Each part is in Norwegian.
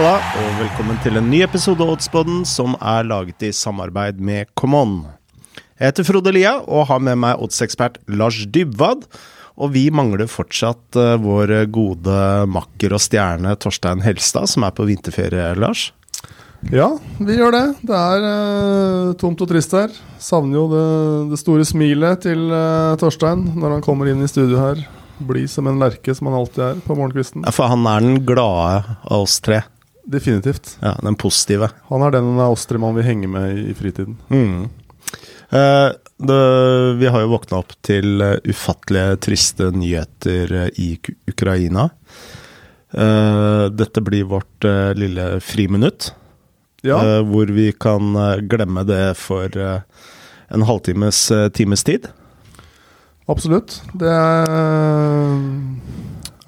Halla, og velkommen til en ny episode av Oddsboden som er laget i samarbeid med Common. Jeg heter Frode Lia og har med meg oddsekspert Lars Dybwad. Og vi mangler fortsatt uh, vår gode makker og stjerne Torstein Helstad, som er på vinterferie, Lars. Ja, vi gjør det. Det er uh, tomt og trist her. Savner jo det, det store smilet til uh, Torstein når han kommer inn i studio her. Blid som en lerke, som han alltid er på morgenkvisten. Ja, For han er den glade av oss tre. Definitivt. Ja, Den positive. Han er den av oss tre man vil henge med i, fritiden. Mm. Uh, det, vi har jo våkna opp til uh, ufattelige, triste nyheter uh, i Ukraina. dette blir vårt lille friminutt, Ja, hvor vi kan glemme det for en halvtimes times tid. absolutt. Det er,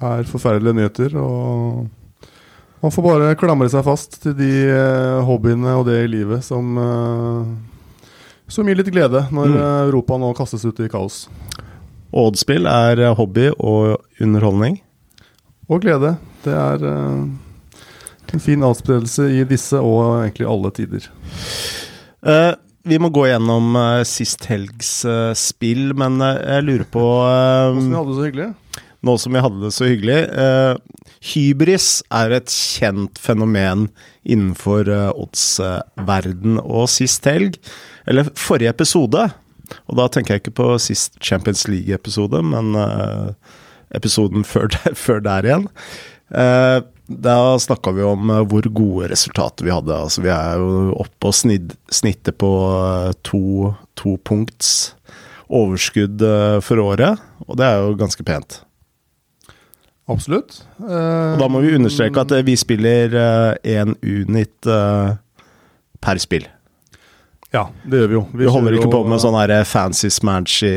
er forferdelige nyheter, og man får bare klamre seg fast til de eh, hobbyene og det i livet som eh, som gir litt glede når Mm. eh, Europa nå kastes ut i kaos. Oddspill er hobby og underholdning. Og glede. Det er en fin avspredelse i disse og egentlig alle tider. Uh, vi må gå gjennom uh, sist helgs uh, spill, men jeg lurer på Nå som vi hadde det så hyggelig. nå som vi hadde det så hyggelig. Hybris er et kjent fenomen innenfor eh, oddsverden. Og sist helg, eller forrige episode, og da tenker jeg ikke på sist Champions League-episode, men eh, episoden før, der- før der igjen. Eh, da snakka vi om hvor gode resultater vi hadde. Altså, vi er jo oppe og snidd, snittet på to, to punkts overskudd for året, og det er jo ganske pent. Absolutt. Eh, Og da må vi understreke at eh, vi spiller én unit eh, per spill. Ja, det gjør vi jo. Vi holder ikke på med sånn fancy smanchy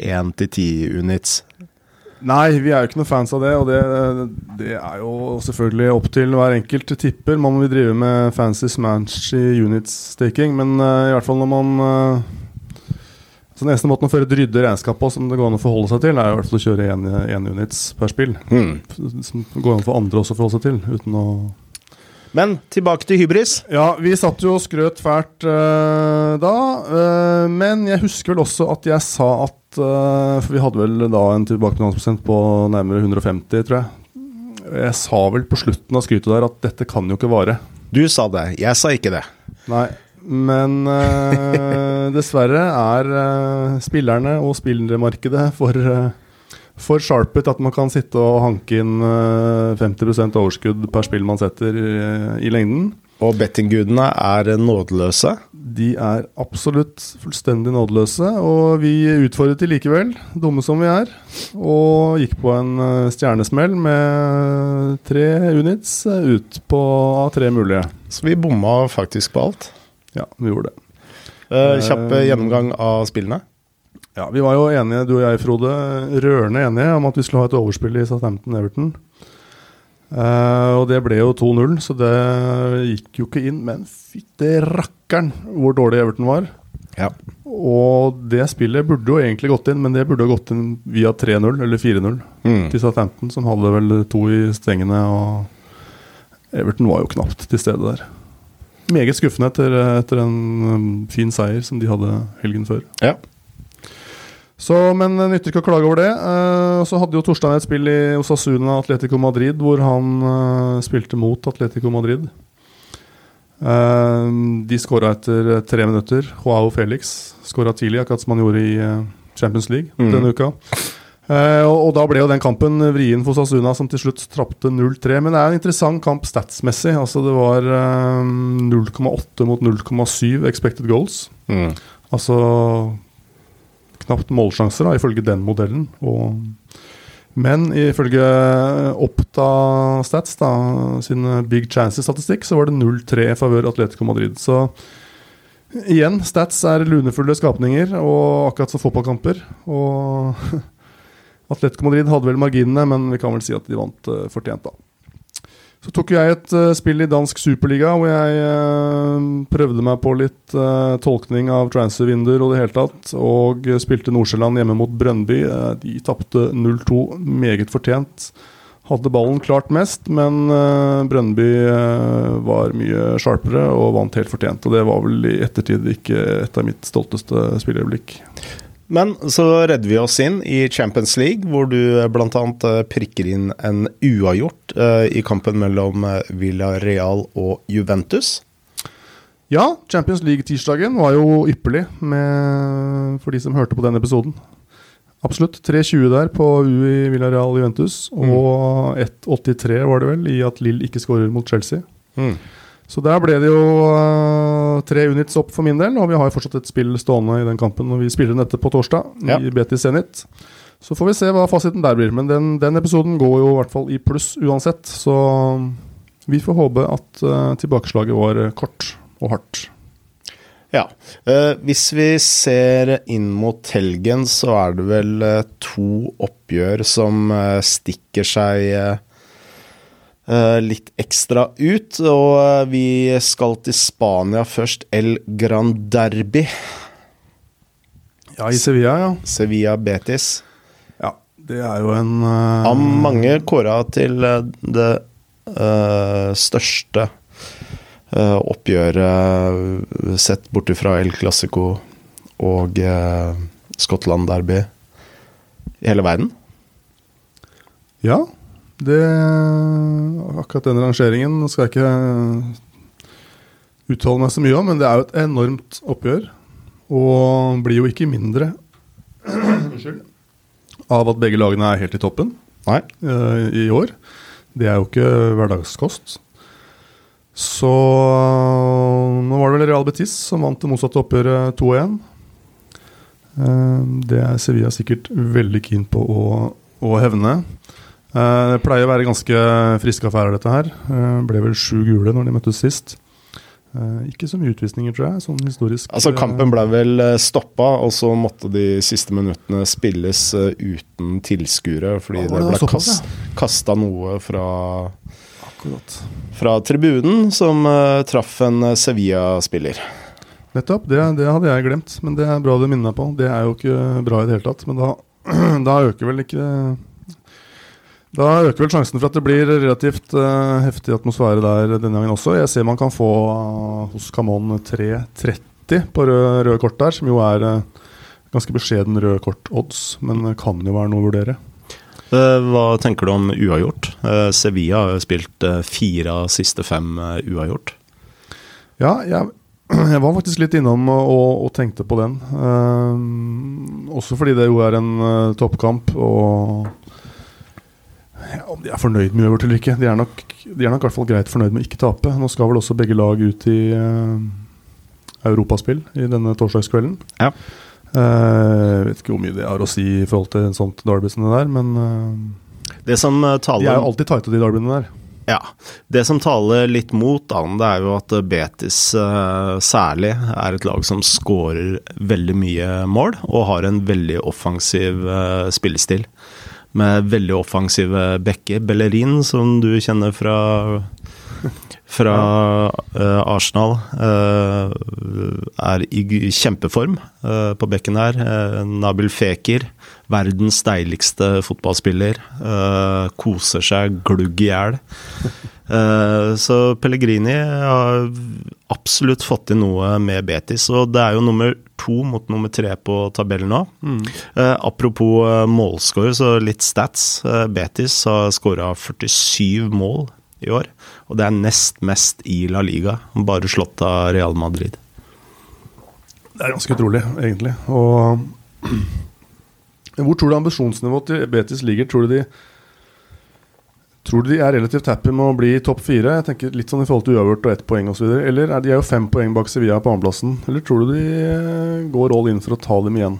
én til ti units. Nei, vi er jo ikke noen fans av det, og det, det er jo selvfølgelig opp til hver enkelt tipper. Man vil drive med fancy smanchy units-staking, men uh, i hvert fall når man uh, Så Den eneste måten å føre et ryddig regnskap på som det går an å forholde seg til, er i hvert fall å kjøre én units per spill. Mm. Som går an for andre også å forholde seg til, uten å Men tilbake til hybris. Ja, vi satt jo og skrøt fælt uh, da. Uh, men jeg husker vel også at jeg sa at uh, For vi hadde vel da en tilbakebetalingsprosent på nærmere 150, tror jeg. Jeg sa vel på slutten av skrytet der at dette kan jo ikke vare. Du sa det, jeg sa ikke det. Nei. Men uh, dessverre er uh, spillerne og spillermarkedet for, uh, for sharpet at man kan sitte og hanke inn eh, 50% overskudd per spill man setter i, lengden. Og bettinggudene er nådeløse. De er absolutt fullstendig nådeløse, og vi utfordret de likevel, dumme som vi er. Og gikk på en stjernesmell med tre units ut på av tre mulige. Så vi bomma faktisk på alt. Ja, vi gjorde det. Uh, kjapp eh, gjennomgang av spillene. Ja, Vi var jo enige, du og jeg, Frode, rørende enige om at vi skulle ha et overspill i Southampton-Everton. Uh, og det ble jo 2-0, så det gikk jo ikke inn. Men fytte rakkeren hvor dårlig Everton var. Ja. Og det spillet burde jo egentlig gått inn, men det burde jo gått inn via 3-0 eller 4-0 Mm. til Southampton, som hadde vel to i stengene. Og Everton var jo knapt til stede der. Meget skuffende etter, etter en um, fin seier som de hadde helgen før. Ja. Så, Men nytter ikke å klage over det. Eh, så hadde jo Torstein et spill i Osasuna Atletico Madrid, hvor han eh, spilte mot Atletico Madrid. Eh, de skåra etter tre minutter. Joao Felix skåra tidlig, akkurat som han gjorde i Champions League mm. denne uka. Eh, og, da ble jo den kampen vrien for Sasuna, som til slutt trappte 0-3. Men det er en interessant kamp statsmessig. Altså Det var eh, 0,8 mot 0,7 expected goals. Mm. Altså knapt målsjanser, da, ifølge den modellen. Og, men ifølge Oppta Stats, da, sin Big Chances-statistikk, så var det 0-3 i favør Atletico Madrid. Så igjen, Stats er lunefulle skapninger, og akkurat som fotballkamper. Og Atletico Madrid hadde vel marginene, men vi kan vel si at de vant uh, fortjent, da. Så tok jeg et uh, spill i dansk superliga hvor jeg uh, prøvde meg på litt tolkning av transfervinduer og det hele tatt, og spilte Nordsjælland hjemme mot Brøndby. De tapte 0-2, meget fortjent. hadde ballen klart mest, men Brøndby var mye sharpere og vant helt fortjent. Og det var vel i ettertid ikke et av mitt stolteste spilleøyeblikk. Men så redder vi oss inn i Champions League, hvor du bl.a. prikker inn en uavgjort i kampen mellom Villarreal og Juventus. Ja, Champions League-tirsdagen var jo ypperlig med, for de som hørte på den episoden. Absolutt. 3-20 der på UI Villarreal Juventus, mm. og 1-83 var det vel i at Lill ikke skårer mot Chelsea. Mm. Så der ble det jo uh, tre units opp for min del, og vi har jo fortsatt et spill stående i den kampen. Og vi spiller den etter på torsdag ja. i Betis Zenit. Så får vi se hva fasiten der blir. Men den, den, episoden går jo i hvert fall i pluss uansett, så vi får håpe at uh, tilbakeslaget var kort og hardt. Ja. Uh, hvis vi ser inn mot helgen, så er det vel eh, to oppgjør som eh, stikker seg eh, eh, litt ekstra ut. Og eh, vi skal til Spania først. El Gran Derby. Ja, i Sevilla, ja. Sevilla Betis. Ja, det er jo en Av mange kåra til det største uh, oppgjøret sett bort fra El Clásico og uh, Skottland Derby i hele verden? Ja. Det Akkurat den rangeringen skal jeg ikke uttale meg så mye om, men det er jo et enormt oppgjør. Og blir jo ikke mindre av at begge lagene er helt i toppen Nei. Uh, i år. Det er jo ikke hverdagskost. Så nå var det vel Real Betis som vant det motsatte oppgjøret 2-1. Eh, det er Sevilla sikkert veldig keen på å, å hevne. Eh, det pleier å være ganske friske affærer, dette her. Det eh, ble vel sju gule når de møttes sist. Ikke så mye utvisninger, tror jeg. sånn historisk. Altså Kampen ble vel stoppa, og så måtte de siste minuttene spilles uten tilskuere, fordi ja, det, det ble kast, kasta noe fra Akkurat. Fra tribunen, som uh, traff en eh, Sevilla-spiller. Nettopp. Det, det, hadde jeg glemt, men det er bra du minner meg på. Det er jo ikke bra i det hele tatt. Men da, da øker vel ikke Da øker vel sjansen for at det blir relativt uh, heftig atmosfære der denne gangen også. Jeg ser man kan få uh, hos Camon 3.30 på rød, rød kort der, som jo er ganske beskjeden rød kort-odds, men kan jo være noe å vurdere. Hva tenker du om uavgjort? Sevilla har jo spilt fire av siste fem uavgjort. Ja, jeg, jeg var faktisk litt innom og, og tenkte på den. Uh, også fordi det jo er en uh, toppkamp, og ja, Om de er fornøyd med uavgjort eller ikke De er nok de er nok i hvert fall greit fornøyd med å ikke tape. Nå skal vel også begge lag ut i uh, europaspill i denne torsdagskvelden. Ja. Uh, jeg vet ikke hvor mye det har å si i forhold til en sånt derby som det der, men uh, det som taler, De er jo alltid tighte, de derbyene der. Ja. Det som taler litt mot da, det er jo at Betis uh, særlig er et lag som skårer veldig mye mål, og har en veldig offensiv spillestil. Med veldig offensive bekker. Bellerin, som du kjenner fra fra uh, Arsenal. Uh, er i kjempeform uh, på bekken her. Nabil Fekir, verdens deiligste fotballspiller. koser seg glugg i hjel. så Pellegrini har absolutt fått til noe med Betis. Og det er jo nummer to mot nummer tre på tabellen nå. Mm. apropos målscore, så litt stats. Betis har skåra 47 mål i år. Og det er nest mest i La Liga, bare slått av Real Madrid. Det er ganske utrolig, egentlig. Og hvor tror du ambisjonsnivået til Betis ligger? Tror du de Tror du de er relativt happy med å bli topp fire? Jeg tenker Litt sånn i forhold til uavgjort og ett poeng osv. Eller er de er jo fem poeng bak Sevilla på andreplassen. Eller tror du de eh, går all in for å ta dem igjen?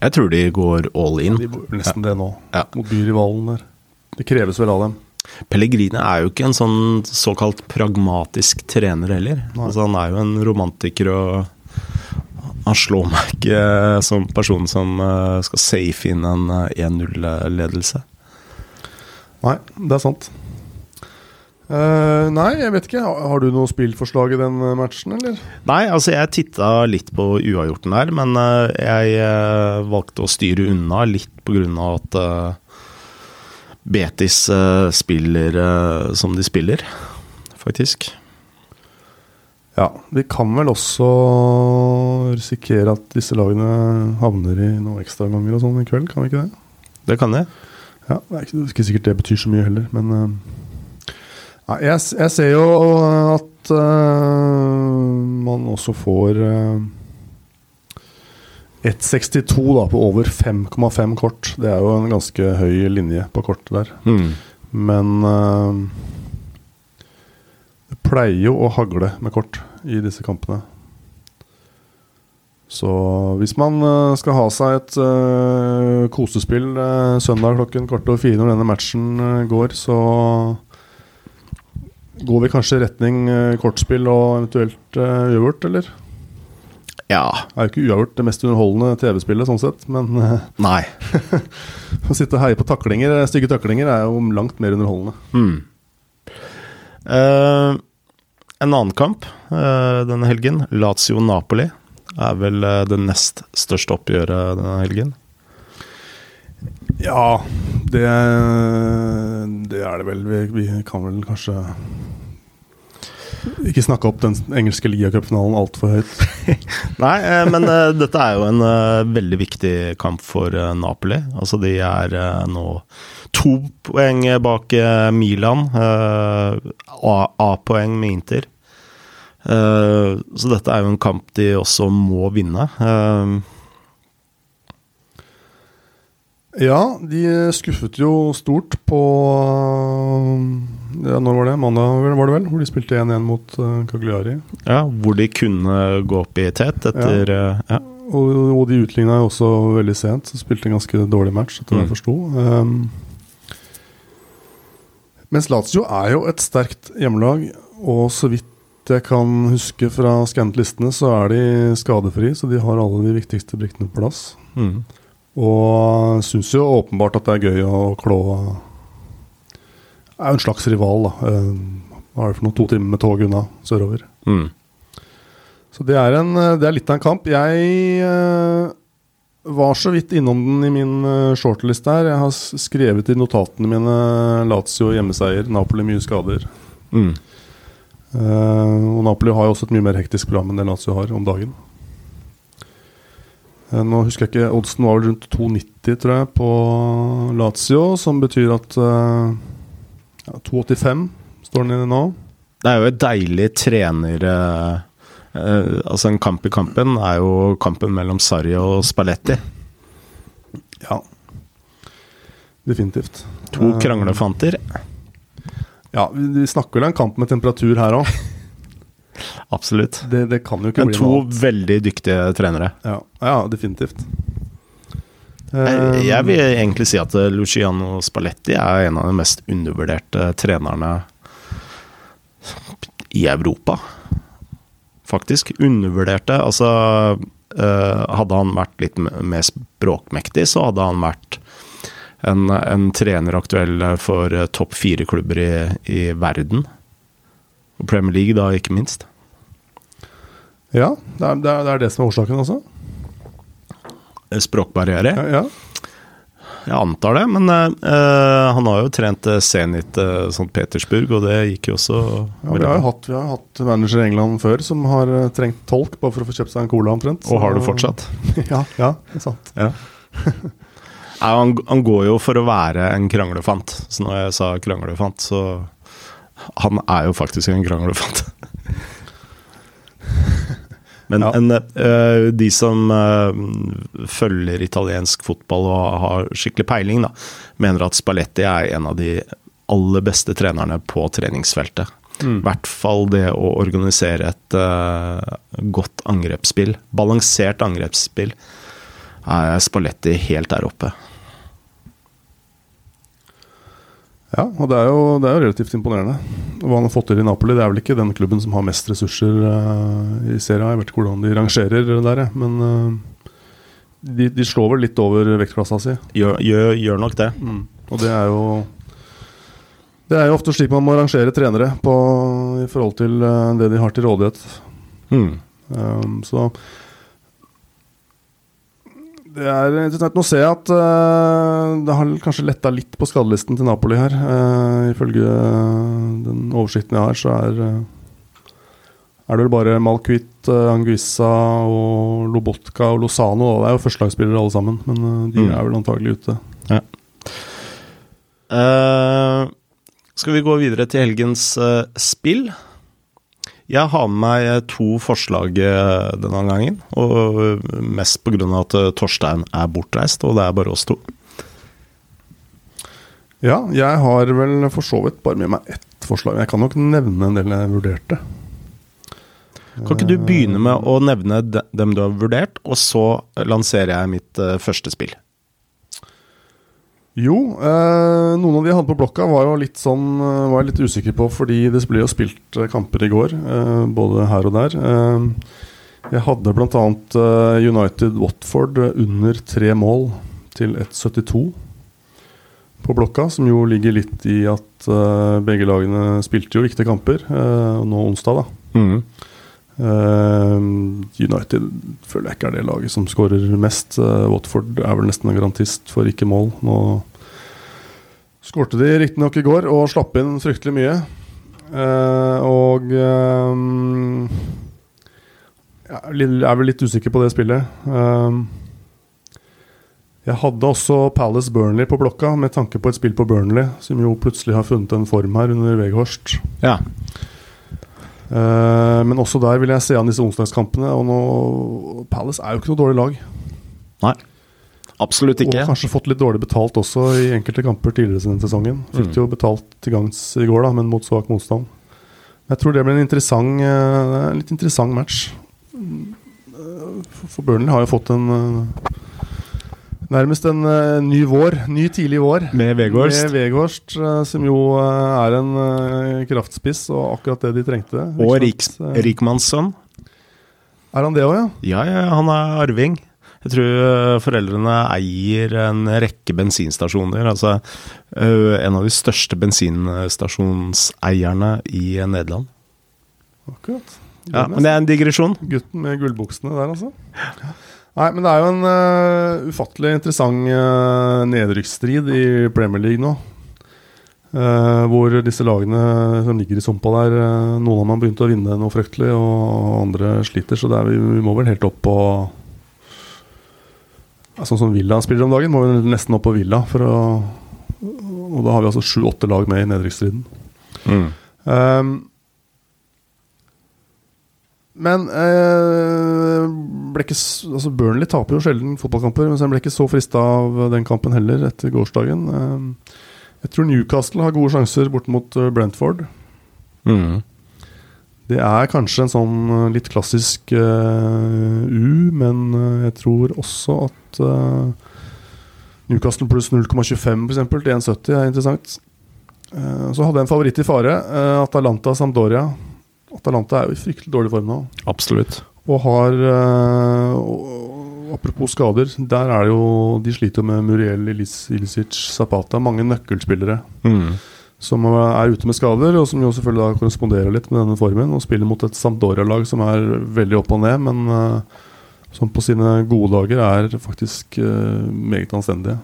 Jeg tror de går all in. De nesten ja. det nå, ja. mot byrivalen der. Det kreves vel av dem. Pellegrine er jo ikke en sånn såkalt pragmatisk trener heller. Altså, han er jo en romantiker og han slår meg ikke som person som eh, skal safe inn en 1-0-ledelse. Eh, nei, det er sant. Uh, nei, jeg vet ikke. Har du noe spillforslag i den matchen, eller? Nei, altså jeg titta litt på uavgjorten der, men uh, jeg uh, valgte å styre unna litt pga. at Betis eh, spiller eh, som de spiller, faktisk. Ja, vi kan vel også risikere at disse lagene havner i noen ekstraganger og sånn i kveld, kan vi ikke det? Det kan jeg. Ja, Det er ikke, ikke sikkert det betyr så mye heller, men eh, jeg, jeg ser jo at uh, man også får uh, 1,62 da på over 5,5 kort. Det er jo en ganske høy linje på kortet der. Mm. Men eh, det pleier jo å hagle med kort i disse kampene. Så hvis man eh, skal ha seg et uh, kosespill uh, søndag klokken kvart over fire når denne matchen uh, går, så går vi kanskje i retning kortspill og eventuelt uavgjort, eller? Ja. Det er jo ikke uavgjort det mest underholdende TV-spillet, sånn sett, men Nei. å sitte og heie på taklinger, stygge taklinger er jo langt mer underholdende. Mm. En annen kamp eh, denne helgen, Lazio-Napoli, er vel eh, det nest største oppgjøret denne helgen. Ja, det, det er det vel. Vi, vi kan vel kanskje ikke snakke opp den engelske ligacupfinalen altfor høyt. Nei, eh, men eh, dette er jo en eh, veldig viktig kamp for Napoli. Altså, de er nå to poeng bak Milan. A-poeng med Inter. Så dette er jo en kamp de også må vinne. Eh, Ja, de skuffet jo stort på ja, Når var det? Mandag var det vel? Hvor de spilte 1-1 mot uh, Cagliari. ja, hvor de kunne gå opp i tet etter eh, ja. Og, og de utligna jo også veldig sent, så spilte en ganske dårlig match, etter hva jeg Mm. forsto. Um, mens Lazio er jo et sterkt hjemmelag, og så vidt jeg kan huske fra skannet listene, så er de skadefrie, så de har alle de viktigste brikkene på plass. Mm. Og syns jo åpenbart at det er gøy å klå Er jo en slags rival, da. Eh, Hva er det for noe? To timer med tog unna sørover. Mm. Så det er, en, det er litt av en kamp. Jeg eh, var så vidt innom den i min eh, shortlist der. Jeg har skrevet i notatene mine Lazio hjemmeseier, Napoli mye skader. Mm. Uh, og Napoli har jo også et mye mer hektisk program enn det Lazio har om dagen. Eh, nå husker jeg ikke, Oddsen var vel rundt 2,90 tror jeg på Lazio, som betyr at eh, ja, 2,85 står den inne nå. Det er jo et deilig trener... eh, altså En kamp i kampen er jo kampen mellom Sarri og Spalletti. Ja. Definitivt. To kranglefanter. Ja, vi, vi snakker vel en kamp med temperatur her òg. Absolutt. Det, det kan jo ikke Men bli to noe annet. veldig dyktige trenere. Ja, ja definitivt. Jeg, Eh, jeg vil egentlig si at eh, Luciano Spalletti er en av de mest undervurderte trenerne i Europa. Faktisk. Undervurderte. Altså eh, Hadde han vært litt mer språkmektig, så hadde han vært en, en trener aktuell for topp fire-klubber i, i verden. Og Premier League, da, ikke minst. Ja, det er, det, er, det som er årsaken også. Språkbarriere. Ja, ja. Jeg antar det, men uh, han har jo trent Zenit uh, St. Petersburg, og det gikk jo også Ja, vi, har jo hatt, vi har hatt manager i England før som har trengt tolk bare for å få kjøpt seg en cola omtrent. Og har du det fortsatt. ja, ja, det er sant. Ja. Nei, han, han går jo for å være en kranglefant, så når jeg sa kranglefant, så Han er jo faktisk en kranglefant. Men Ja. en, uh, de som uh, følger italiensk fotball og har skikkelig peiling, da, mener at Spalletti er en av de aller beste trenerne på treningsfeltet. I hvert fall det å organisere et uh, godt angrepsspill, balansert angrepsspill, er Spalletti helt der oppe. Ja, og det er, jo, det er jo relativt imponerende hva han har fått til i Napoli. Det er vel ikke den klubben som har mest ressurser uh, i serien. Jeg vet ikke hvordan de rangerer der, men uh, de, de slår vel litt over vektklassa si. Gjør, gjør, gjør nok det. Og det er jo Det er jo ofte slik man må rangere trenere på, i forhold til eh, det de har til rådighet. Mm. Um, så Det er interessant. Nå ser jeg at uh, det har kanskje letta litt på skadelisten til Napoli her. Uh, ifølge den oversikten jeg har, så er, uh, er det vel bare Malkvit, Anguissa og Lobotka og Lozano. Det er jo førstelagsspillere alle sammen, men de mm. er vel antagelig ute. Ja. skal vi gå videre til helgens spill? Jeg har med meg eh, to forslag eh, denne gangen. Og mest pga. at eh, Torstein er bortreist, og det er bare oss to. Ja, jeg har vel for så vidt bare med meg ett forslag. Jeg kan nok nevne en del jeg vurderte. Kan ikke du begynne med å nevne dem du har vurdert, og så lanserer jeg mitt første spill? Jo, eh, noen av de jeg hadde på blokka, var jo litt sånn eh, Var jeg litt usikker på, fordi det ble jo spilt eh, kamper i går, eh, både her og der. Eh, jeg hadde bl.a. Eh, United Watford under tre mål til 1,72 på blokka, som jo ligger litt i at begge lagene spilte jo viktige kamper nå onsdag, da. Mm. Uh, United føler jeg ikke er det laget som skårer mest. Watford er vel nesten en garantist for ikke mål. Nå Skårte de riktignok i går og slapp inn fryktelig mye. Uh, og Jeg er vel litt usikker på det spillet. Jeg hadde også Palace Burnley på blokka, med tanke på et spill på Burnley, som jo plutselig har funnet en form her under Veghorst. Ja. Uh, men også der vil jeg se an disse onsdagskampene. Og nå, Palace er jo ikke noe dårlig lag. Nei. Absolutt ikke. Og kanskje fått litt dårlig betalt også i enkelte kamper tidligere denne sesongen. Fikk mm. jo betalt til gangs i går, da, men mot svak motstand. Jeg tror det blir en interessant, uh, litt interessant match. For Burnley har jo fått en uh, Nærmest en uh, ny vår. Ny tidlig vår. Med Vegårst. Med Vegårst, som jo er en kraftspiss, og akkurat det de trengte. Og Riks, Rikmannssønn. Er han det òg, ja? Ja, ja, han er arving. Jeg tror eh, foreldrene eier en rekke bensinstasjoner. Altså eh, en av de største bensinstasjonseierne i Nederland. Akkurat. Ja, men det er en digresjon. Gutten med gullbuksene der, altså. Nei, men det er jo en uh, ufattelig interessant uh, nedrykksstrid i Premier League nå. Uh, hvor disse lagene som ligger i sumpa der, noen av dem har begynt å vinne noe fryktelig, og andre sliter. Så er, vi, vi, må vel helt opp på Sånn som Villa spiller om dagen, må vi nesten opp på Villa. For å, og da har vi altså sju-åtte lag med i nedrykksstriden. Mm. Um, men eh, ble ikke, altså Burnley taper jo sjelden fotballkamper, men jeg ble ikke så frista av den kampen heller etter gårsdagen. Eh, jeg tror Newcastle har gode sjanser bort mot eh, Brentford. Mm. Det er kanskje en sånn eh, litt klassisk eh, U, men uh, jeg tror også at Newcastle pluss 0,25 f.eks. til 1,70 er interessant. så hadde jeg en favoritt i fare. Atalanta Sampdoria. Atalanta er jo i fryktelig dårlig form nå. Absolutt. Og har og, Apropos skader, der er det jo De sliter med Muriel Ilicic Zapata. Mange nøkkelspillere. Mm som er ute med skader, og som jo selvfølgelig da korresponderer litt med denne formen. Og spiller mot et Sampdoria-lag som er veldig opp og ned, men uh, som på sine gode dager er faktisk uh, meget anstendige.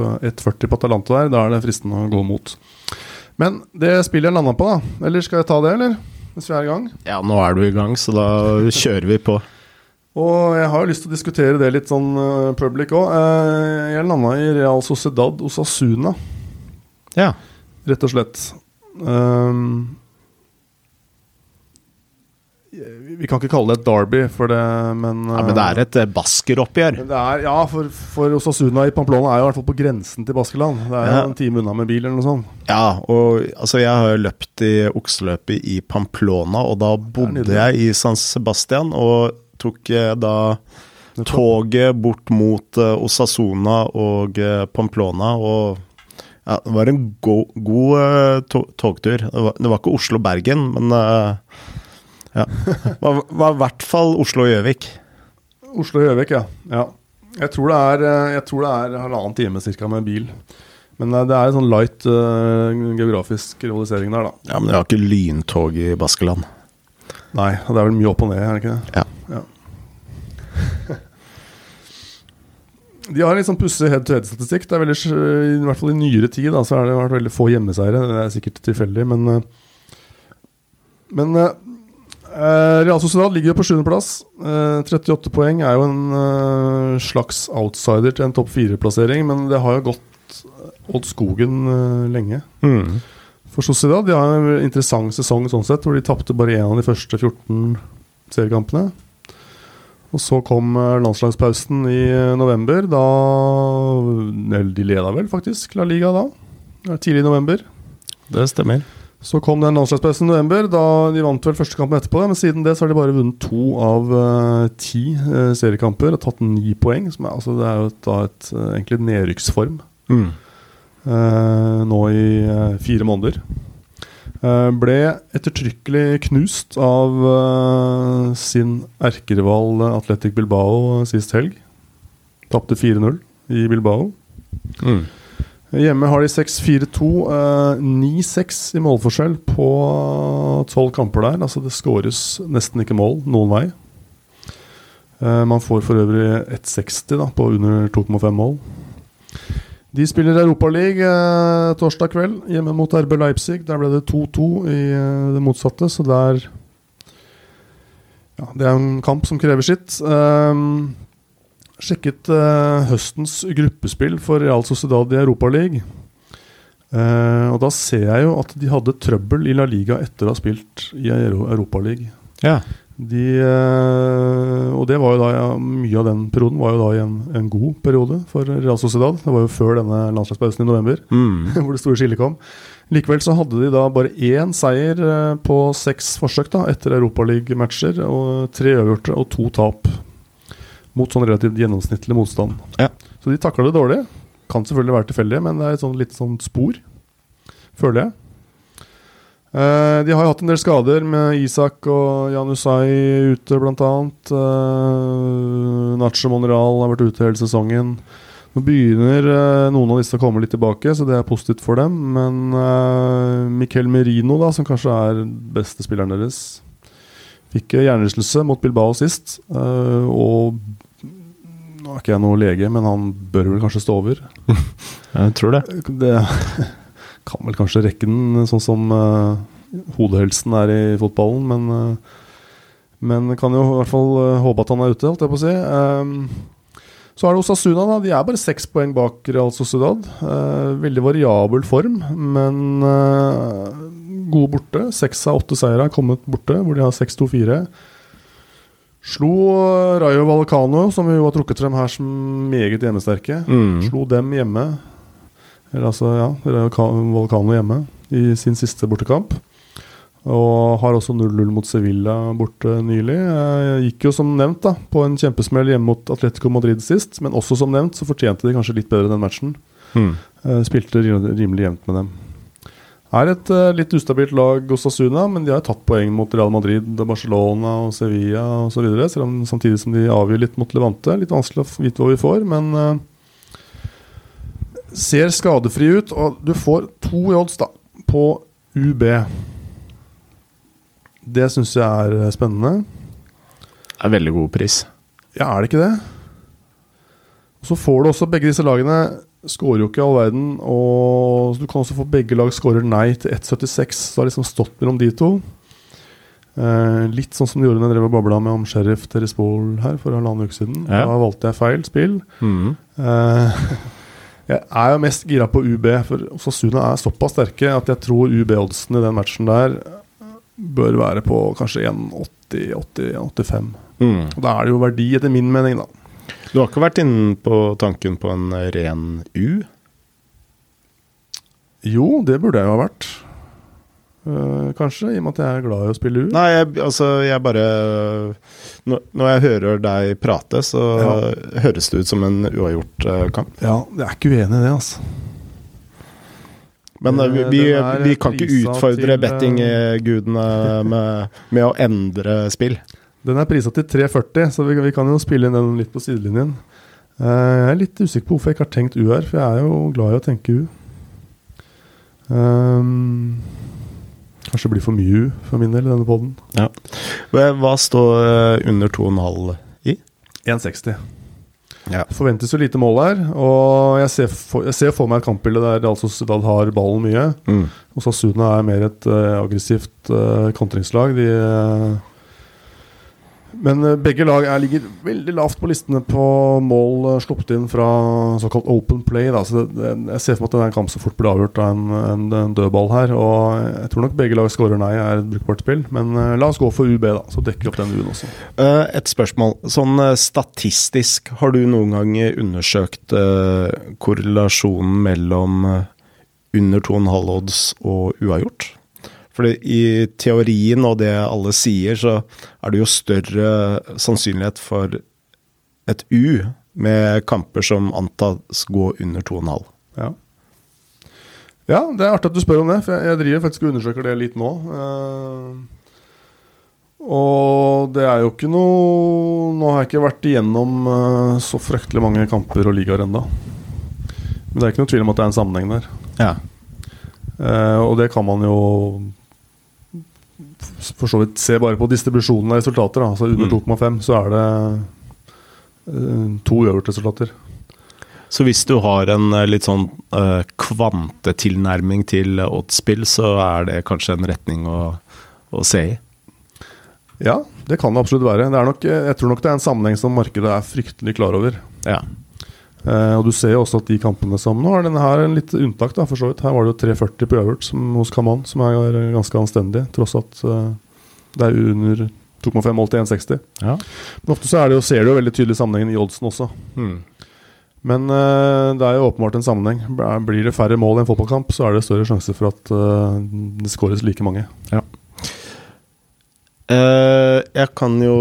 1,40 på Atalanta der, da er det fristende å gå mot. Men det spillet jeg landa på, da. Eller skal jeg ta det, eller? Mens vi er i gang? Ja, nå er du i gang, så da kjører vi på. Og jeg har jo lyst til å diskutere det litt sånn uh, public òg. Uh, jeg landa i Real Sociedad Osasuna. Ja rett og slett. Um, vi kan ikke kalle det et derby, for det, men ja, Men det er et eh, baskeroppgjør? ja, for, for Osasuna i Pamplona er jo i hvert fall på grensen til Baskeland. Det er ja. en time unna med bil eller noe sånt. Ja, og altså, jeg har løpt i okseløpet i Pamplona, og da bodde jeg i San Sebastian og tok eh, da toget bort mot uh, Osasuna og Pamplona. og ja, det var en go god uh, to togtur. Det var, det var ikke Oslo-Bergen, men uh, ja. Det var, var, i hvert fall Oslo-Gjøvik. Oslo-Gjøvik, ja. ja. Jeg tror det er, eh, jeg tror det er halvannen time cirka med bil. Men det er en sånn light uh, geografisk rivalisering der, da. Ja, Men det har ikke lyntog i Baskeland? Nei, og det er vel mye opp og ned, er det ikke det? Ja. ja. De har en litt sånn pussig head-to-head-statistikk. Det er veldig, I hvert fall i nyere tid da, så har det vært veldig få hjemmeseiere. Det er sikkert tilfeldig, men eh, Men eh, eh, Real Sociedad ligger på sjuendeplass. Eh, 38 poeng er jo en eh, slags outsider til en topp fire-plassering, men det har jo gått Odd Skogen eh, lenge. Mm. For Sociedad de har en interessant sesong sånn sett, hvor de tapte bare én av de første 14 seriekampene. Og så kom eh, landslagspausen i eh, november. Da Eller de leda vel faktisk La Liga da. Tidlig i november. Det stemmer. Så kom den landslagspausen i november. Da De vant vel første kampen etterpå, men siden det så har de bare vunnet to av uh, ti uh, seriekamper og tatt ni poeng. Som er, altså, det er jo da et, uh, egentlig nedrykksform Mm. nå i fire måneder. Ble ettertrykkelig knust av sin erkerival Athletic Bilbao sist helg. Tapte 4-0 i Bilbao. Mm. Hjemme har de 6-4-2. eh, 9-6 i målforskjell på tolv kamper der. Altså det skåres nesten ikke mål noen vei. Eh, man får for øvrig 1,60 da, på under 2,5 mål. De spiller Europaliga eh, torsdag kveld hjemme mot RB Leipzig. Der ble det 2-2 i eh, det motsatte, så der Ja, det er en kamp som krever sitt. Um, sjekket uh, høstens gruppespill for Real Sociedad i Europaligaen. Uh, og da ser jeg jo at de hadde trøbbel i La Liga etter å ha spilt i Euro Europaligaen. Ja. De, eh, og det var jo da ja, mye av den perioden var jo da i en, en god periode for Real Sociedad. Det var jo før denne landslagspausen i november, Mm. hvor det store skillet kom. Likevel så hadde de da bare én seier eh, på seks forsøk da etter Europaliga-matcher. Og tre øverte og to tap mot sånn relativt gjennomsnittlig motstand. Ja. Så de takler det dårlig. Kan selvfølgelig være tilfeldig, men det er et sånn, litt sånn spor, føler jeg. Eh, de har jo hatt en del skader med Isak og Jan Usai ute, bl.a. Eh, Nacho Monreal har vært ute hele sesongen. Nå begynner eh, noen av disse å komme litt tilbake, så det er positivt for dem. Men eh, Miquel Merino, da, som kanskje er beste spilleren deres, fikk hjernerystelse mot Bilbao sist. eh, og nå er ikke jeg noe lege, men han bør vel kanskje stå over. Jeg tror det. Det kan vel kanskje rekke den, sånn som uh, hodehelsen er i fotballen, men uh, Men kan jo i hvert fall uh, håpe at han er ute, holdt jeg på å si. Um, så er det Osasuna, da. De er bare seks poeng bak Real Sociedad. Uh, veldig variabel form, men uh, gode borte. Seks av åtte seire har kommet borte, hvor de har 6-2-4. Slo Rayo Vallecano, som vi jo har trukket frem her som meget hjemmesterke. Mm. Slo dem hjemme. Eller altså, ja, Rayo Vallecano hjemme i sin siste bortekamp. Og har også 0-0 mot Sevilla borte nylig. Gikk jo som nevnt da på en kjempesmell hjemme mot Atletico Madrid sist, men også som nevnt så fortjente de kanskje litt bedre den matchen. Mm. Eh, spilte rimelig jevnt med dem. Er et uh, litt ustabilt lag hos Asuna, men de har tatt poeng mot Real Madrid, Barcelona og Sevilla osv. Samtidig som de avgir litt mot Levante. Litt vanskelig å vite hva vi får, men uh, ser skadefri ut. Og du får to i odds da på UB. Det syns jeg er eh, spennende. Det er veldig god pris. Ja, er det ikke det? Og Så får du også begge disse lagene skårer jo ikke all verden. Og du kan også få begge lag skårer nei til 1,76. Så det har liksom stått mellom de to. Eh, litt sånn som de gjorde når jeg drev og babla med om Sheriff Terespol her for halvannen uke siden. Ja. Da valgte jeg feil spill. Mm. Eh, jeg er jo mest gira på UB, for Sasuna er såpass sterke at jeg tror UB-oddsen i den matchen der bør være på kanskje 1,80-85. Mm. Da er det jo verdi, etter min mening, da. Du har ikke vært inne på tanken på en ren U? Jo, det burde jeg jo ha vært. Uh, kanskje, i og med at jeg er glad i å spille U. Nei, jeg, altså jeg bare Når, når jeg hører deg prate, så Ja. høres det ut som en uavgjort uh, kamp. Ja, jeg er ikke uenig i det, altså. Men eh, vi, vi, vi kan ikke utfordre bettinggudene med, med å endre spill. Den er prisa til 3,40, så vi, vi kan jo spille inn den litt på sidelinjen. Uh, jeg er litt usikker på hvorfor jeg ikke har tenkt U her, for jeg er jo glad i å tenke U. Um, kanskje det blir for mye U for min del i denne poden. Hva hva står eh, under 2,5 i? 1,60. Ja. Forventes jo lite mål her. Og jeg ser for, jeg ser for meg et kampbilde der Sociedad har ballen mye. Mm. Og Sasuna er mer et uh, aggressivt uh, kontringslag. De, eh, men eh, begge lag er, ligger veldig lavt på listene på mål uh, sluppet inn fra såkalt open play. Da. Så det, det, jeg ser for meg at det er en kamp som fort blir avgjort av en, en, en dødball her. Og jeg tror nok begge lag skårer nei er et brukbart spill. Men uh, la oss gå for UB, da. Så dekker opp den U-en også. Uh, Et spørsmål. Sånn eh, statistisk, har du noen gang undersøkt eh, korrelasjonen mellom eh, under 2,5 odds og uavgjort? Fordi i teorien og det alle sier, så er det jo større sannsynlighet for et U med kamper som antas gå under 2,5. Ja. ja, det er artig at du spør om det, for jeg, driver faktisk og undersøker det litt nå. Eh, og det er jo ikke noe Nå har jeg ikke vært igjennom eh, så fryktelig mange kamper og ligaer ennå. Men det er ikke noe tvil om at det er en sammenheng der. Ja. Eh, og det kan man jo for så vidt se bare på distribusjonen av resultater. Da. Altså under Mm. 2,5 så er det eh, to uavgjort-resultater. Så hvis du har en eh, litt sånn uh, kvantetilnærming til oddsspill, så er det kanskje en retning å, å se i? Ja, det kan det absolutt være. Det er nok, jeg tror nok det er en sammenheng som markedet er fryktelig klar over. Ja. Eh, og du ser jo også at de kampene som Nå er denne her en litt unntak, da, for så vidt. Her var det jo 3,40 på øvert som- hos Kaman, som er ganske anstendig, tross at eh, det er under 2,5 mål til 1,60. ja. Men ofte så er det jo, ser du jo veldig tydelig sammenhengen i oddsen også. Hmm. Men eh, det er jo åpenbart en sammenheng. Blir det færre mål i en fotballkamp, så er det større sjanse for at eh, det skåres like mange. Eh, jeg kan jo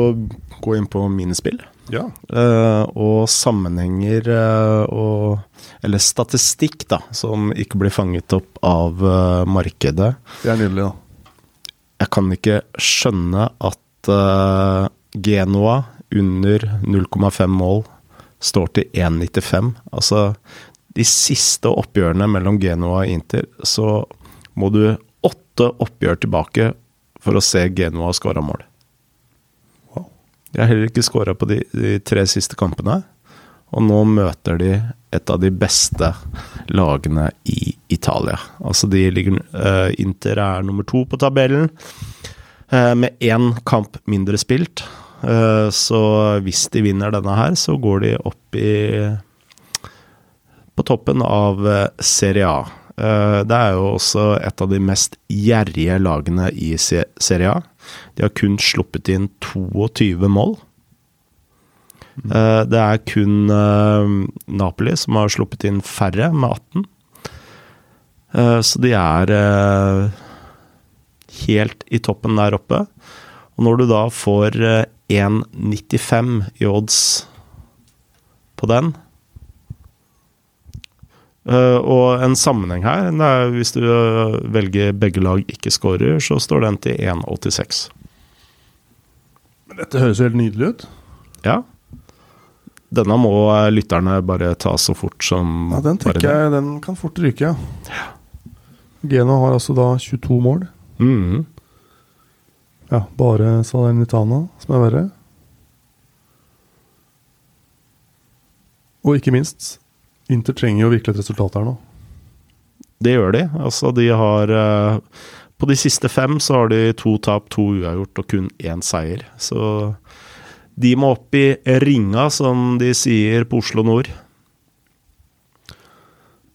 gå inn på mine spill. Ja. Uh, og sammenhenger uh, og Eller statistikk, da, som ikke blir fanget opp av uh, markedet. Det er nydelig, da. Jeg kan ikke skjønne at Genoa under 0,5 mål står til 1,95. Altså, de siste oppgjørene mellom Genoa og Inter, så må du åtte oppgjør tilbake for å se Genoa skåre mål. De har heller ikke skåra på de, de tre siste kampene. Og nå møter de et av de beste lagene i Italia. Altså de ligger uh, Inter er nummer to på tabellen, uh, med én kamp mindre spilt. Uh, så hvis de vinner denne her, så går de opp i På toppen av Serie A. Det er jo også et av de mest gjerrige lagene i Se- Serie A. De har kun sluppet inn 22 mål. Eh, Det er kun eh, Napoli som har sluppet inn færre, med 18. Eh, Så de er helt i toppen der oppe. Og når du da får eh, 1,95 i odds på den Og en sammenheng her, er hvis du eh, velger begge lag ikke scorer, så står den til 1,86. Men dette høres jo helt nydelig ut. Ja. Denne må eh, lytterne bare ta så fort som Ja, Den tenker jeg den kan fort ryke, ja. Geno har altså da 22 mål. Mhm. Ja, bare Salernitana som er verre. Og ikke minst, Inter trenger jo virkelig et resultat her nå. Det gjør de. Altså, de har eh, På de siste fem så har de to tap, to uavgjort og kun én seier. Så de må opp i ringa, som de sier på Oslo nord.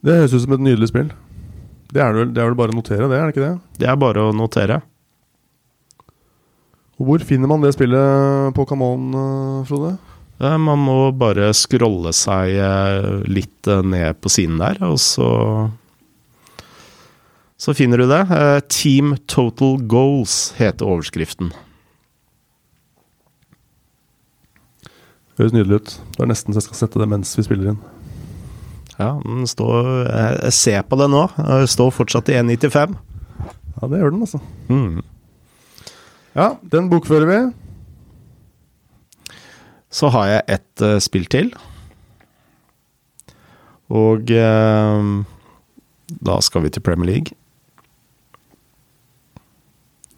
Det høres ut som et nydelig spill. Det er, vel, det er vel bare å notere det, er det ikke det? Det er bare å notere. Og Hvor finner man det spillet på Camon, eh, Frode? Eh, Man må bare scrolle seg eh, litt eh, ned på siden der, og så Så finner du det. Team Total Goals heter overskriften. Høres nydelig ut. Det er nesten så jeg skal sette det mens vi spiller inn. Ja, den står jeg ser på det nå. Den står fortsatt i 1,95. Ja, det gjør den, altså. Mm. Ja, den bokfører vi. Så har jeg ett uh, spill til. Og uh, da skal vi til Premier League.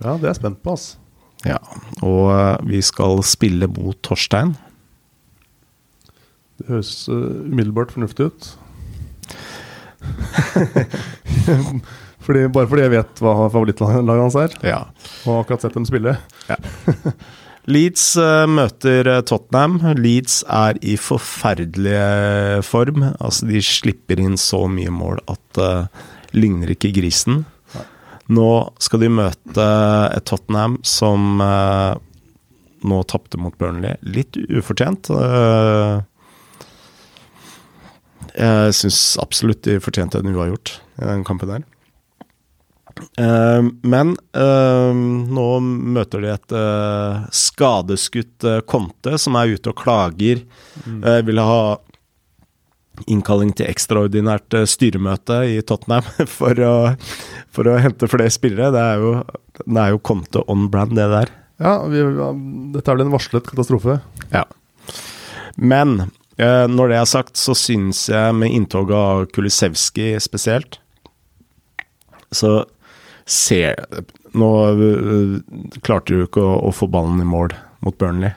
Ja, det er jeg spent på, ass. Ja, og uh, vi skal spille mot Torstein. Det høres umiddelbart fornuftig ut. fordi, bare fordi jeg vet hva favorittlaget hans er, Ja. og har akkurat sett dem spille. Leeds uh, møter uh, Tottenham. Leeds er i forferdelig uh, form. Altså, de slipper inn så mye mål at uh, ligner ikke grisen. Nå skal de møte et Tottenham som uh, nå tapte mot Burnley. Litt ufortjent. Uh, jeg syns absolutt de fortjente en uavgjort i den kampen der. Uh, men uh, nå møter de et uh, skadeskutt Conte som er ute og klager. Mm. vil ha innkalling til ekstraordinært styremøte i Tottenham for å, for å hente flere spillere. Det er jo, det er jo Conte on brand, det der. Ja, vi, dette er vel en varslet katastrofe. Ja. Men når det er sagt, så syns jeg med inntoget av Kulisevskij spesielt så ser Nå uh, klarte du ikke å, å, få ballen i mål mot Burnley,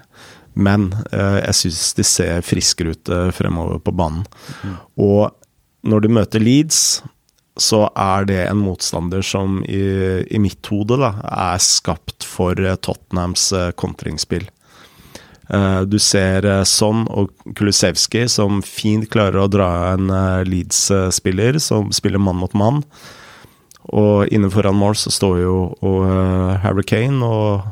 men uh, jeg syns de ser friskere ut uh, fremover på banen. Mm. Og når du møter Leeds, så er det en motstander som i, i mitt hode da, er skapt for Tottenhams kontringsspill. Du ser Son og Kulusevski som fint klarer å dra en Leeds-spiller som spiller mann mot mann. Og inne foran mål så står jo og, uh, Harry Kane og,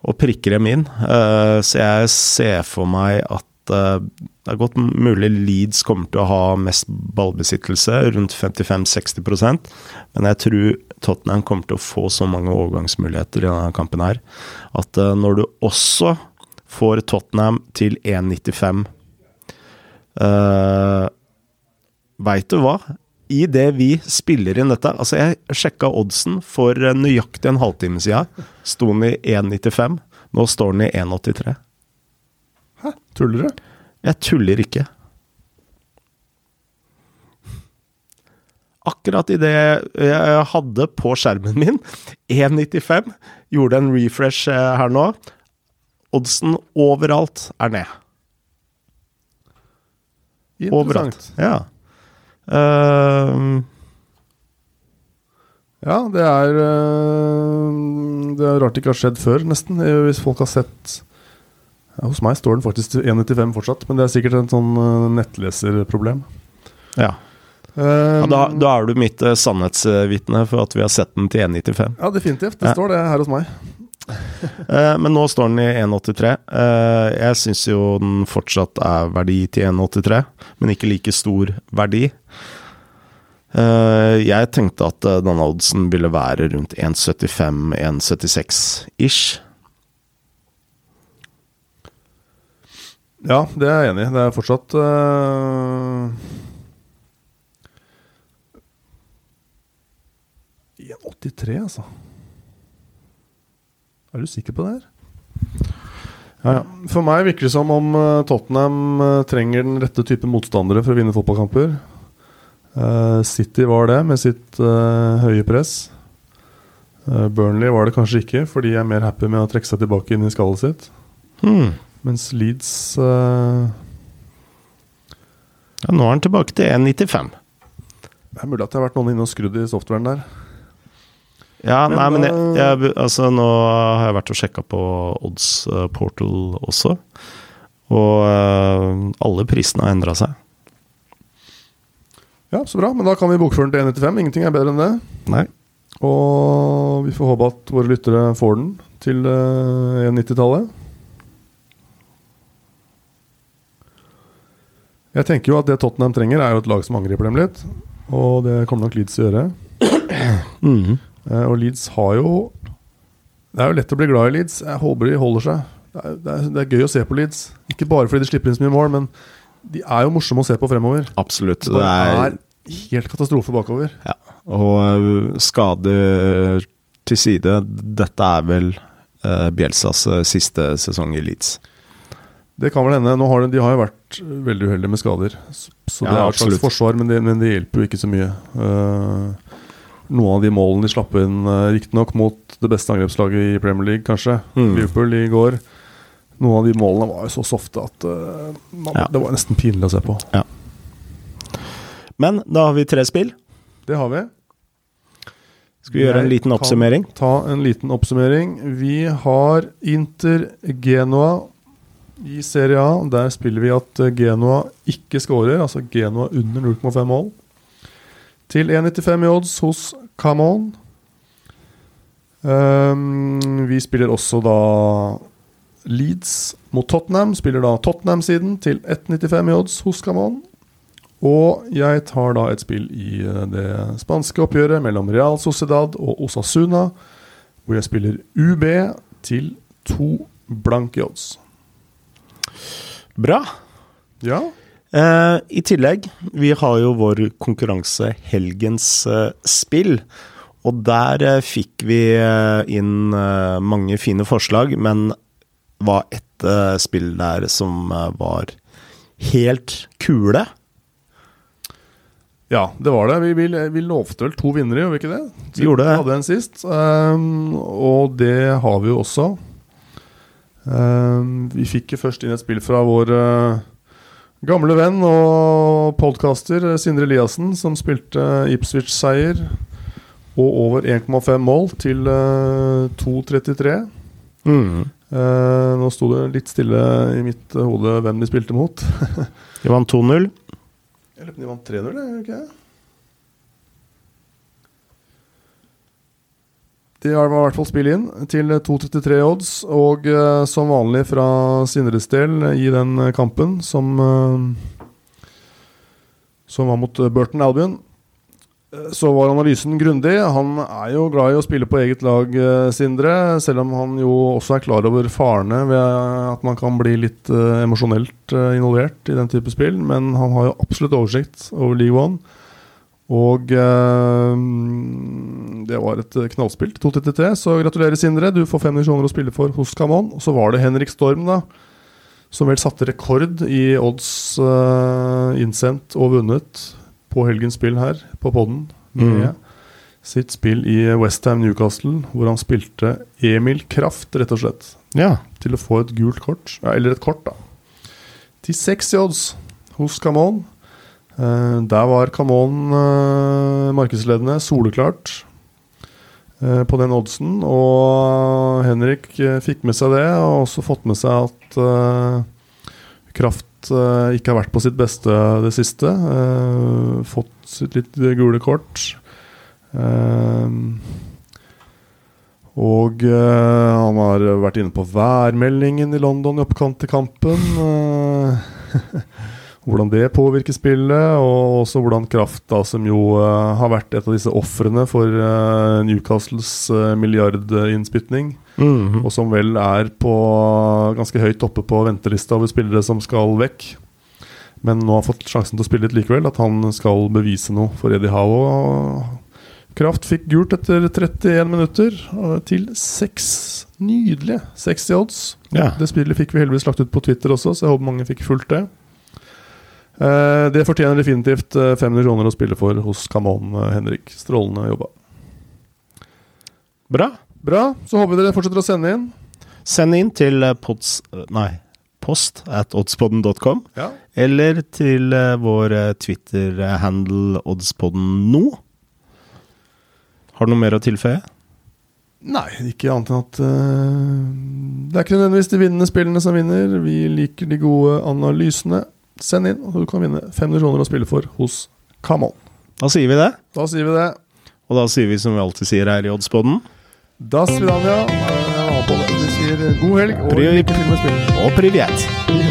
og, prikker dem inn. Uh, så jeg ser for meg at uh, det er godt mulig Leeds kommer til å ha mest ballbesittelse, rundt 55-60% men jeg tror Tottenham kommer til å få så mange overgangsmuligheter i denne kampen her at når du også får Tottenham til 1,95 uh, Veit du hva? Idet vi spiller inn dette Altså, jeg sjekka oddsen for nøyaktig en halvtime siden. Sto den i 1,95. Nå står den i 1,83. Hæ? Tuller du? Jeg tuller ikke. Akkurat idet jeg hadde på skjermen min 1,95, gjorde en refresh eh, her nå. Oddsen overalt er ned. Overalt. Ja. Uh, ja, det er uh, Det er rart det ikke har skjedd før, nesten. Hvis folk har sett ja, Hos meg står den faktisk til 1,95 fortsatt, men det er sikkert en sånn uh, nettleserproblem. Ja. ja da, da, er du mitt sannhetsvitne for at vi har sett den til 1,95. Ja, definitivt. Det ja. står det her hos meg. Eh, men nå står den i 1,83. Eh, jeg syns jo den fortsatt er verdi til 1,83, men ikke like stor verdi. Eh, jeg tenkte at denne oddsen ville være rundt 1,75-1,76 ish. Ja, det er jeg enig i. Det er fortsatt uh... 1,83, altså. Er du sikker på det her? Ja, ja. For meg virker det som om uh, Tottenham uh, trenger den rette type motstandere for å vinne fotballkamper. Uh, City var det, med sitt høye press. Burnley var det kanskje ikke, for de er mer happy med å trekke seg tilbake inn i skallet sitt. Hmm. Mens Leeds ja, Nå er han tilbake til 1,95. Det er mulig at det har vært noen inne og skrudd i softwaren der. Ja, men, nei, men jeg, jeg, altså, nå har jeg vært og sjekka på Odds uh, Portal også. Og uh, alle prisene har endra seg. Ja, så bra. Men da kan vi bokføre den til 1,95. Ingenting er bedre enn det. Nei. Og vi får håpe at våre lyttere får den til uh, 1,90-tallet. Jeg tenker jo at det Tottenham trenger, er jo et lag som angriper dem litt. Og det kommer nok Leeds til å gjøre. Mm. Uh, og Leeds har jo Det er jo lett å bli glad i Leeds. Jeg håper de holder seg. Det er, det, er, det er, gøy å se på Leeds. Ikke bare fordi de slipper inn så mye mål, men de er jo morsomme å se på fremover. Absolutt. Det er, helt katastrofe bakover. Ja. Og skader til side. Dette er vel uh, Bjelsas siste sesong i Leeds. Det kan vel hende. Nå har de, de har jo vært veldig uheldige med skader. Så, så ja, det er et slags forsvar, men det, men det, hjelper jo ikke så mye. Uh, noen av de målene de slapp inn, uh, riktignok mot det beste angrepslaget i Premier League, kanskje. Mm. Liverpool i går. Noen av de målene var jo så softe at uh, man, Ja. det var nesten pinlig å se på. Ja. Men da har vi tre spill. Det har vi. Skal vi gjøre en liten oppsummering? Ta en liten oppsummering. Vi har Inter Genoa i Serie A. Der spiller vi at eh, Genoa ikke skårer, altså Genoa under 0,5 mål. Til 1,95 i odds hos Camon. Um, vi spiller også da Leeds mot Tottenham. Spiller da Tottenham-siden til 1,95 i odds hos on Og jeg tar da et spill i eh, det spanske oppgjøret mellom Real Sociedad og Osasuna, hvor jeg spiller UB til to blanke odds. Bra. Ja, Eh, I tillegg, vi har jo vår konkurranse Helgens eh, spill. Og der eh, fikk vi eh, inn eh, mange fine forslag, men var ett eh, spill der som var helt kule. ja det var det. Vi, vi, vi lovte vel to vinnere, gjorde vi ikke det? Vi gjorde det. Hadde en sist, um, og det har vi jo også. Um, vi fikk først inn et spill fra vår uh, gamle venn og podkaster Sindre Eliassen, som spilte Ipswich-seier og over 1,5 mål til uh, 2,33. Mm. Eh, nå sto det litt stille i mitt eh, hode hvem de spilte mot. de vant 2-0. Jeg lurer på om de vant 3-0, jeg, gjør de ikke De har i hvert fall spill inn til 2,33 odds, og uh, som vanlig fra Sindres del i den eh, kampen, som uh, Som var mot eh, Burton Albion, eh, så var analysen grundig. Han er jo glad i å spille på eget lag, eh, Sindre, selv om han jo også er klar over farene ved at man kan bli litt eh, emosjonelt eh, involvert i den type spill. Men han har jo absolutt oversikt over League One. Og eh, det var et knallspill til 2.33, så gratulerer, Sindre. Du får 500 divisjoner å spille for hos Camon. Og så var det Henrik Storm, da, som vel satte rekord i odds eh, innsendt og vunnet på helgens spill her på podden. Med sitt spill i Westham Newcastle, hvor han spilte Emil Kraft, rett og slett. Ja. Til å få et gult kort, ja, eller et kort, da. Til 60 odds hos Camon. Eh, der var Camon eh, markedsledende, soleklart, eh, på den oddsen. Og Henrik fikk med seg det, og også fått med seg at Kraft ikke har vært på sitt beste det siste. Fått sitt litt gule kort. Og han har vært inne på værmeldingen i London i oppkant til kampen. hvordan det påvirker spillet, og også hvordan Kraft, da, som jo uh, har vært et av disse ofrene for uh, Newcastles uh, milliardinnspytning, Mhm. og som vel er på ganske høyt oppe på ventelista over spillere som skal vekk. Men nå har fått sjansen til å spille litt likevel, at han skal bevise noe for Eddie Howe. og Kraft fikk gult etter 31 minutter, til seks nydelige 60 odds. Ja. Det spillet fikk vi heldigvis lagt ut på Twitter også, så jeg håper mange fikk fulgt det. Eh, det fortjener definitivt eh, 500 kroner å spille for hos Camon, eh, Henrik. Strålende jobba. Bra. Bra, så håper vi dere fortsetter å sende inn. Send inn til eh, pods... Nei, post at oddspodden.com. Ja. Eller til eh, vår eh, Twitter-handle oddspodden nå. Har du noe mer å tilføye? Nei, ikke annet enn at uh, Det er ikke nødvendigvis de vinnende spillene som vinner. Vi liker de gode analysene. Send inn, og du kan vinne 500 kroner å spille for hos Camon. Da sier vi det. Da sier vi det. Og da sier vi som vi alltid sier her i Oddspodden, Da Svidania. Vi sier god helg og Priv- lykke til med spillet. og privet.